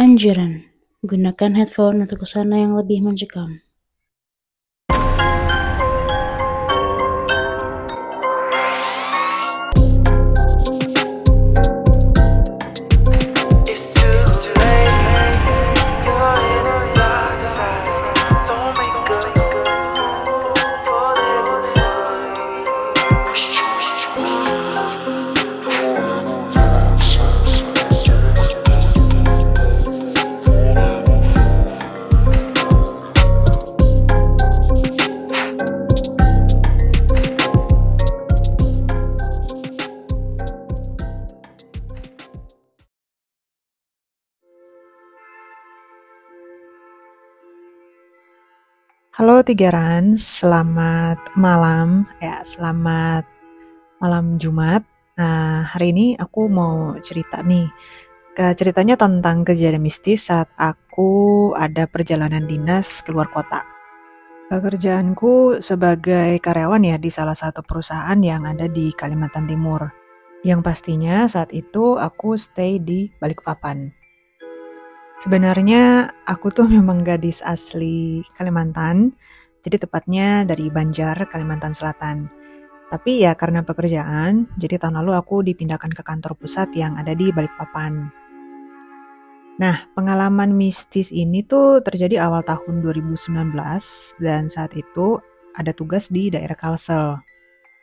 Anjuran: gunakan headphone untuk ke sana yang lebih mencekam. Halo selamat malam ya, selamat malam Jumat. Nah, hari ini aku mau cerita nih. Ke ceritanya tentang kejadian mistis saat aku ada perjalanan dinas keluar kota. Pekerjaanku sebagai karyawan ya di salah satu perusahaan yang ada di Kalimantan Timur. Yang pastinya saat itu aku stay di Balikpapan. Sebenarnya aku tuh memang gadis asli Kalimantan, jadi tepatnya dari Banjar, Kalimantan Selatan. Tapi ya karena pekerjaan, jadi tahun lalu aku dipindahkan ke kantor pusat yang ada di Balikpapan. Nah, pengalaman mistis ini tuh terjadi awal tahun 2019 dan saat itu ada tugas di daerah Kalsel.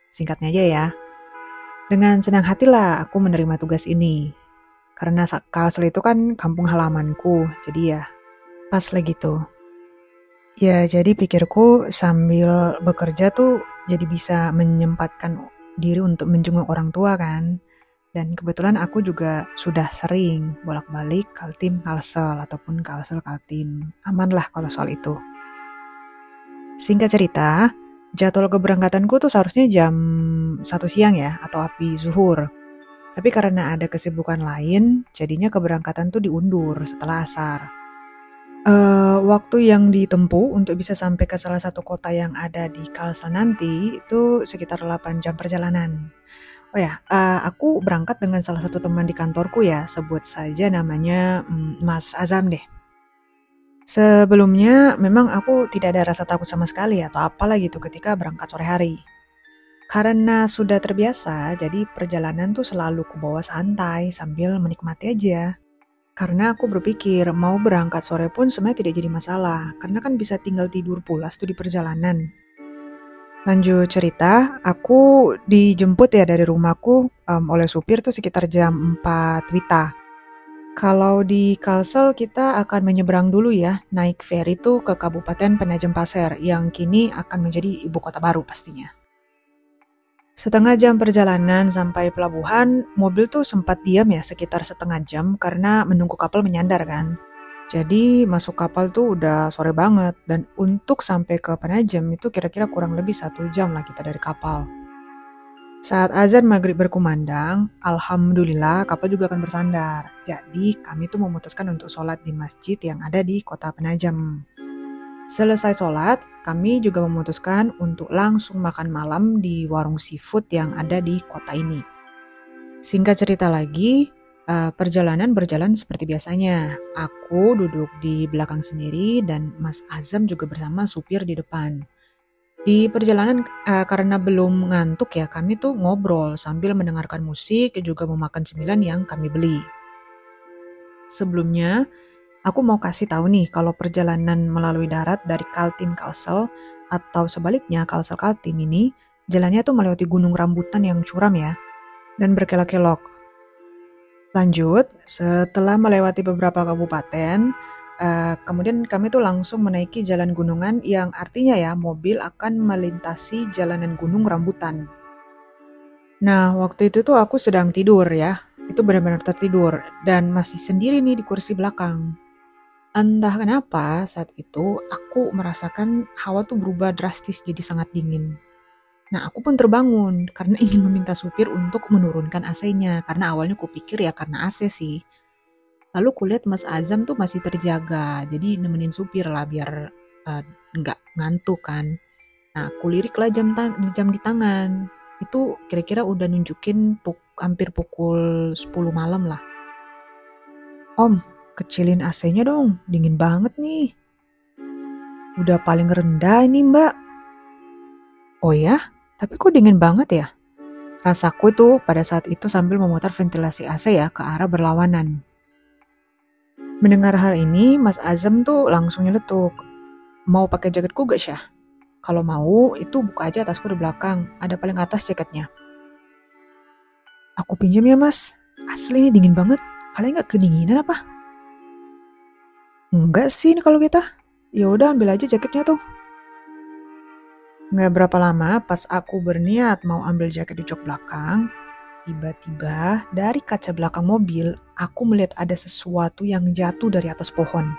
Singkatnya aja ya. Dengan senang hatilah aku menerima tugas ini karena Kalsel itu kan kampung halamanku, jadi ya pas lagi tuh. Ya jadi pikirku sambil bekerja tuh jadi bisa menyempatkan diri untuk menjenguk orang tua kan. Dan kebetulan aku juga sudah sering bolak-balik Kaltim Kalsel ataupun Kalsel Kaltim. Aman lah kalau soal itu. Singkat cerita, jadwal keberangkatanku tuh seharusnya jam 1 siang ya atau api zuhur. Tapi karena ada kesibukan lain, jadinya keberangkatan tuh diundur setelah asar. Uh, waktu yang ditempuh untuk bisa sampai ke salah satu kota yang ada di Kalsel nanti itu sekitar 8 jam perjalanan. Oh ya, uh, aku berangkat dengan salah satu teman di kantorku ya, sebut saja namanya um, Mas Azam deh. Sebelumnya memang aku tidak ada rasa takut sama sekali atau apalah gitu ketika berangkat sore hari. Karena sudah terbiasa, jadi perjalanan tuh selalu ku bawa santai sambil menikmati aja. Karena aku berpikir mau berangkat sore pun sebenarnya tidak jadi masalah, karena kan bisa tinggal tidur pulas tuh di perjalanan. Lanjut cerita, aku dijemput ya dari rumahku um, oleh supir tuh sekitar jam 4 Wita. Kalau di Kalsel kita akan menyeberang dulu ya, naik ferry tuh ke Kabupaten Penajam Pasir yang kini akan menjadi ibu kota baru pastinya. Setengah jam perjalanan sampai pelabuhan, mobil tuh sempat diam ya sekitar setengah jam karena menunggu kapal menyandar kan. Jadi masuk kapal tuh udah sore banget dan untuk sampai ke Penajam itu kira-kira kurang lebih satu jam lah kita dari kapal. Saat azan maghrib berkumandang, alhamdulillah kapal juga akan bersandar. Jadi kami tuh memutuskan untuk sholat di masjid yang ada di kota Penajam. Selesai sholat, kami juga memutuskan untuk langsung makan malam di warung seafood yang ada di kota ini. Singkat cerita lagi, uh, perjalanan berjalan seperti biasanya. Aku duduk di belakang sendiri dan Mas Azam juga bersama supir di depan. Di perjalanan uh, karena belum ngantuk ya, kami tuh ngobrol sambil mendengarkan musik dan juga memakan cemilan yang kami beli. Sebelumnya, Aku mau kasih tahu nih kalau perjalanan melalui darat dari Kaltim Kalsel atau sebaliknya Kalsel Kaltim ini jalannya tuh melewati gunung rambutan yang curam ya dan berkelok-kelok. Lanjut, setelah melewati beberapa kabupaten, uh, kemudian kami tuh langsung menaiki jalan gunungan yang artinya ya mobil akan melintasi jalanan gunung rambutan. Nah, waktu itu tuh aku sedang tidur ya. Itu benar-benar tertidur dan masih sendiri nih di kursi belakang. Entah kenapa saat itu aku merasakan hawa tuh berubah drastis jadi sangat dingin. Nah aku pun terbangun karena ingin meminta supir untuk menurunkan AC-nya karena awalnya aku pikir ya karena AC sih. Lalu kulihat Mas Azam tuh masih terjaga jadi nemenin supir lah biar uh, nggak ngantuk kan. Nah aku lirik lah jam, jam di tangan itu kira-kira udah nunjukin puk hampir pukul 10 malam lah. Om, Kecilin AC-nya dong, dingin banget nih. Udah paling rendah ini mbak. Oh ya? Tapi kok dingin banget ya? Rasaku tuh pada saat itu sambil memutar ventilasi AC ya ke arah berlawanan. Mendengar hal ini, Mas Azam tuh langsung nyeletuk. Mau pakai jaketku gak Syah? Kalau mau, itu buka aja tasku di belakang. Ada paling atas jaketnya. Aku pinjam ya mas. Asli ini dingin banget. Kalian gak kedinginan apa? Enggak sih kalau kita. Ya udah ambil aja jaketnya tuh. Nggak berapa lama pas aku berniat mau ambil jaket di jok belakang, tiba-tiba dari kaca belakang mobil aku melihat ada sesuatu yang jatuh dari atas pohon.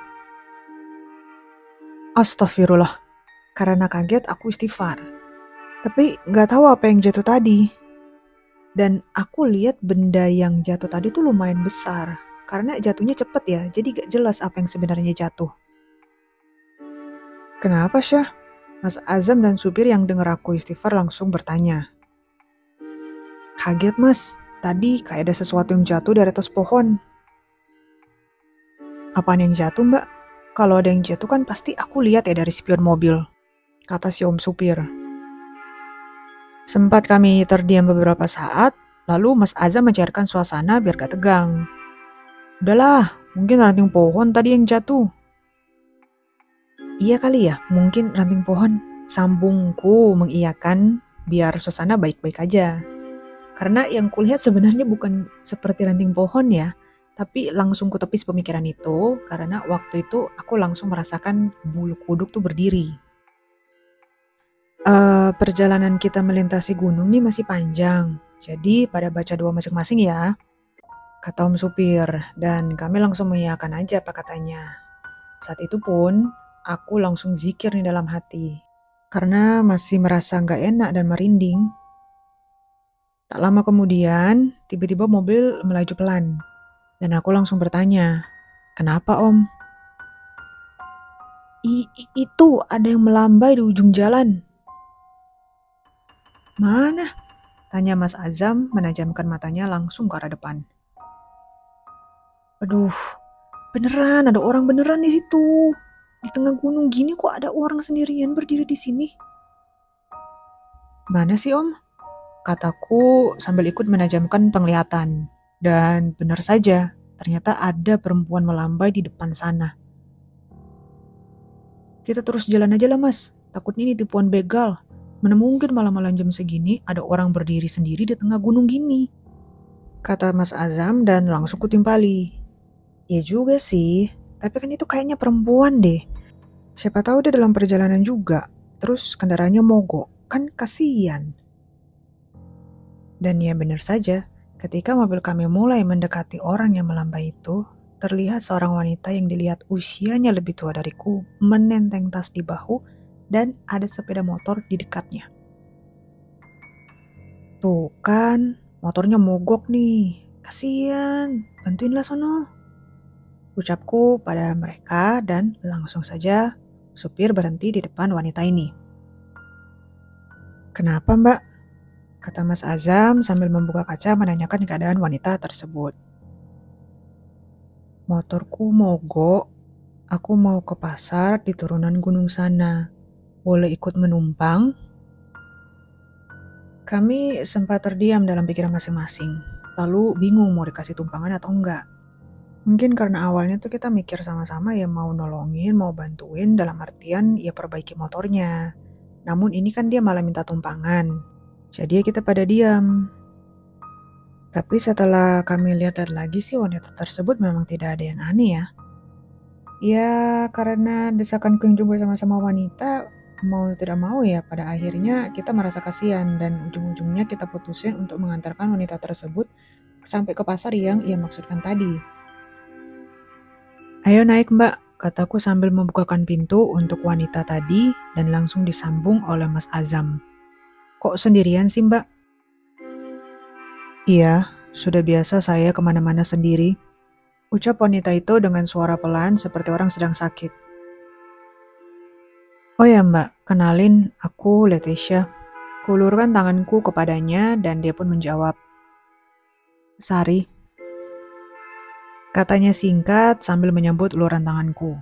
Astagfirullah, karena kaget aku istighfar. Tapi nggak tahu apa yang jatuh tadi. Dan aku lihat benda yang jatuh tadi tuh lumayan besar. Karena jatuhnya cepet ya, jadi gak jelas apa yang sebenarnya jatuh. Kenapa Syah? Mas Azam dan supir yang dengar aku istighfar langsung bertanya. Kaget mas, tadi kayak ada sesuatu yang jatuh dari atas pohon. Apaan yang jatuh mbak? Kalau ada yang jatuh kan pasti aku lihat ya dari spion mobil, kata si om supir. Sempat kami terdiam beberapa saat, lalu Mas Azam mencairkan suasana biar gak tegang. Udahlah, mungkin ranting pohon tadi yang jatuh. Iya kali ya, mungkin ranting pohon. Sambungku mengiyakan biar suasana baik-baik aja. Karena yang kulihat sebenarnya bukan seperti ranting pohon ya, tapi langsung kutepis pemikiran itu karena waktu itu aku langsung merasakan bulu kuduk tuh berdiri. Uh, perjalanan kita melintasi gunung nih masih panjang, jadi pada baca doa masing-masing ya, kata om supir, dan kami langsung mengiyakan aja apa katanya. Saat itu pun aku langsung zikir nih dalam hati. Karena masih merasa nggak enak dan merinding. Tak lama kemudian, tiba-tiba mobil melaju pelan. Dan aku langsung bertanya, kenapa om? I, itu ada yang melambai di ujung jalan. Mana? Tanya Mas Azam menajamkan matanya langsung ke arah depan. Aduh, beneran ada orang beneran di situ. Di tengah gunung gini kok ada orang sendirian berdiri di sini? Mana sih om? Kataku sambil ikut menajamkan penglihatan. Dan benar saja, ternyata ada perempuan melambai di depan sana. Kita terus jalan aja lah mas, takutnya ini tipuan begal. Mana mungkin malam-malam jam segini ada orang berdiri sendiri di tengah gunung gini. Kata Mas Azam dan langsung kutimpali. Ya juga sih, tapi kan itu kayaknya perempuan deh. Siapa tahu dia dalam perjalanan juga. Terus kendaraannya mogok. Kan kasihan. Dan ya benar saja, ketika mobil kami mulai mendekati orang yang melambai itu, terlihat seorang wanita yang dilihat usianya lebih tua dariku menenteng tas di bahu dan ada sepeda motor di dekatnya. Tuh kan, motornya mogok nih. Kasian, bantuinlah sono. Ucapku pada mereka dan langsung saja supir berhenti di depan wanita ini. Kenapa mbak? Kata Mas Azam sambil membuka kaca menanyakan keadaan wanita tersebut. Motorku mogok. Aku mau ke pasar di turunan gunung sana. Boleh ikut menumpang? Kami sempat terdiam dalam pikiran masing-masing, lalu bingung mau dikasih tumpangan atau enggak. Mungkin karena awalnya tuh kita mikir sama-sama ya mau nolongin, mau bantuin dalam artian ya perbaiki motornya. Namun ini kan dia malah minta tumpangan. Jadi ya kita pada diam. Tapi setelah kami lihat lagi sih wanita tersebut memang tidak ada yang aneh ya. Ya karena desakan yang juga sama-sama wanita, mau tidak mau ya pada akhirnya kita merasa kasihan dan ujung-ujungnya kita putusin untuk mengantarkan wanita tersebut sampai ke pasar yang ia maksudkan tadi. Ayo naik mbak, kataku sambil membukakan pintu untuk wanita tadi dan langsung disambung oleh Mas Azam. Kok sendirian sih mbak? Iya, sudah biasa saya ke mana-mana sendiri. Ucap wanita itu dengan suara pelan seperti orang sedang sakit. Oh ya mbak, kenalin aku Leticia. Kulurkan tanganku kepadanya dan dia pun menjawab. Sari, Katanya singkat sambil menyambut uluran tanganku.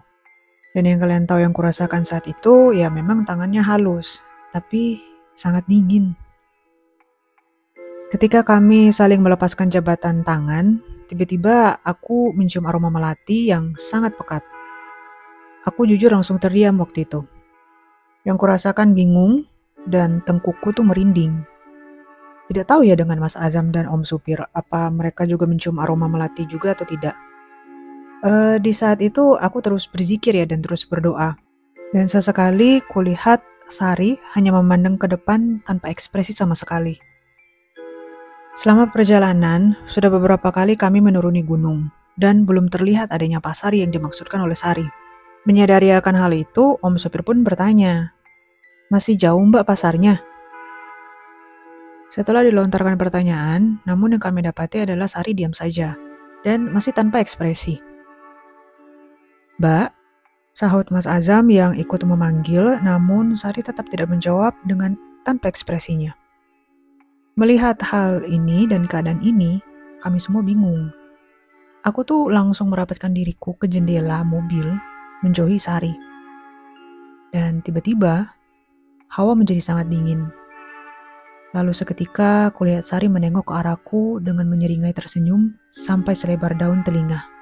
Dan yang kalian tahu yang kurasakan saat itu, ya memang tangannya halus, tapi sangat dingin. Ketika kami saling melepaskan jabatan tangan, tiba-tiba aku mencium aroma melati yang sangat pekat. Aku jujur langsung terdiam waktu itu. Yang kurasakan bingung dan tengkukku tuh merinding. Tidak tahu ya dengan Mas Azam dan Om Supir, apa mereka juga mencium aroma melati juga atau tidak. Uh, di saat itu aku terus berzikir ya dan terus berdoa. Dan sesekali kulihat Sari hanya memandang ke depan tanpa ekspresi sama sekali. Selama perjalanan, sudah beberapa kali kami menuruni gunung, dan belum terlihat adanya pasar yang dimaksudkan oleh Sari. Menyadari akan hal itu, Om Supir pun bertanya, Masih jauh mbak pasarnya? Setelah dilontarkan pertanyaan, namun yang kami dapati adalah Sari diam saja, dan masih tanpa ekspresi. Mbak, sahut Mas Azam yang ikut memanggil, namun Sari tetap tidak menjawab dengan tanpa ekspresinya. Melihat hal ini dan keadaan ini, kami semua bingung. Aku tuh langsung merapatkan diriku ke jendela mobil, menjauhi Sari. Dan tiba-tiba, hawa menjadi sangat dingin. Lalu seketika kulihat Sari menengok ke arahku dengan menyeringai tersenyum sampai selebar daun telinga.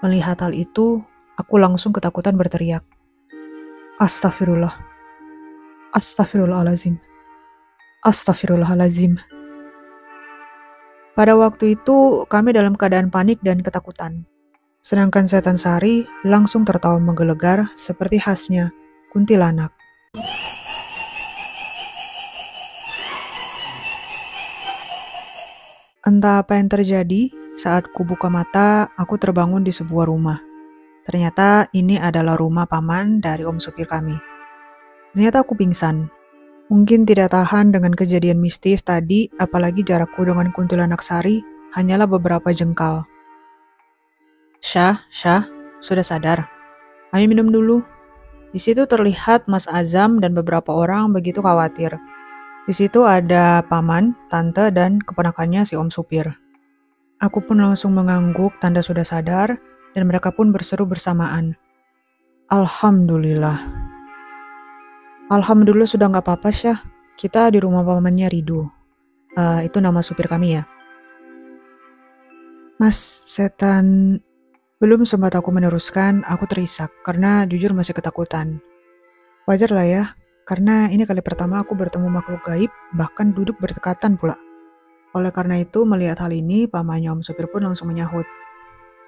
Melihat hal itu, aku langsung ketakutan berteriak. Astagfirullah. Astagfirullahalazim. Astagfirullahalazim. Pada waktu itu, kami dalam keadaan panik dan ketakutan. Sedangkan setan Sari langsung tertawa menggelegar seperti khasnya kuntilanak. Entah apa yang terjadi, saat kubuka mata, aku terbangun di sebuah rumah. Ternyata ini adalah rumah paman dari om supir kami. Ternyata aku pingsan. Mungkin tidak tahan dengan kejadian mistis tadi, apalagi jarakku dengan kuntilanak sari hanyalah beberapa jengkal. Syah, Syah, sudah sadar? Ayo minum dulu. Di situ terlihat Mas Azam dan beberapa orang begitu khawatir. Di situ ada paman, tante, dan keponakannya si om supir. Aku pun langsung mengangguk tanda sudah sadar, dan mereka pun berseru bersamaan. Alhamdulillah. Alhamdulillah sudah nggak apa-apa, Syah. Kita di rumah pamannya Ridu. Uh, itu nama supir kami ya. Mas, setan... Belum sempat aku meneruskan, aku terisak karena jujur masih ketakutan. Wajar lah ya, karena ini kali pertama aku bertemu makhluk gaib, bahkan duduk berdekatan pula. Oleh karena itu, melihat hal ini, pamannya Om Supir pun langsung menyahut.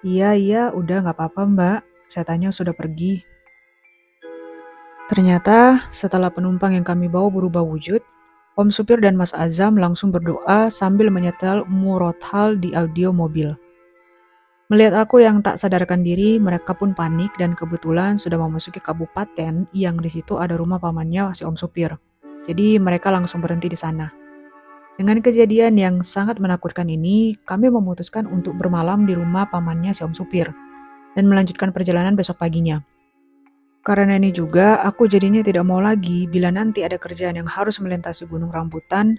Iya, iya, udah nggak apa-apa mbak, setannya sudah pergi. Ternyata, setelah penumpang yang kami bawa berubah wujud, Om Supir dan Mas Azam langsung berdoa sambil menyetel murothal di audio mobil. Melihat aku yang tak sadarkan diri, mereka pun panik dan kebetulan sudah memasuki kabupaten yang di situ ada rumah pamannya si Om Supir. Jadi mereka langsung berhenti di sana. Dengan kejadian yang sangat menakutkan ini, kami memutuskan untuk bermalam di rumah pamannya si Om Supir dan melanjutkan perjalanan besok paginya. Karena ini juga, aku jadinya tidak mau lagi bila nanti ada kerjaan yang harus melintasi gunung rambutan,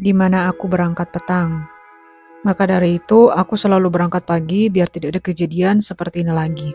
di mana aku berangkat petang maka dari itu, aku selalu berangkat pagi biar tidak ada kejadian seperti ini lagi.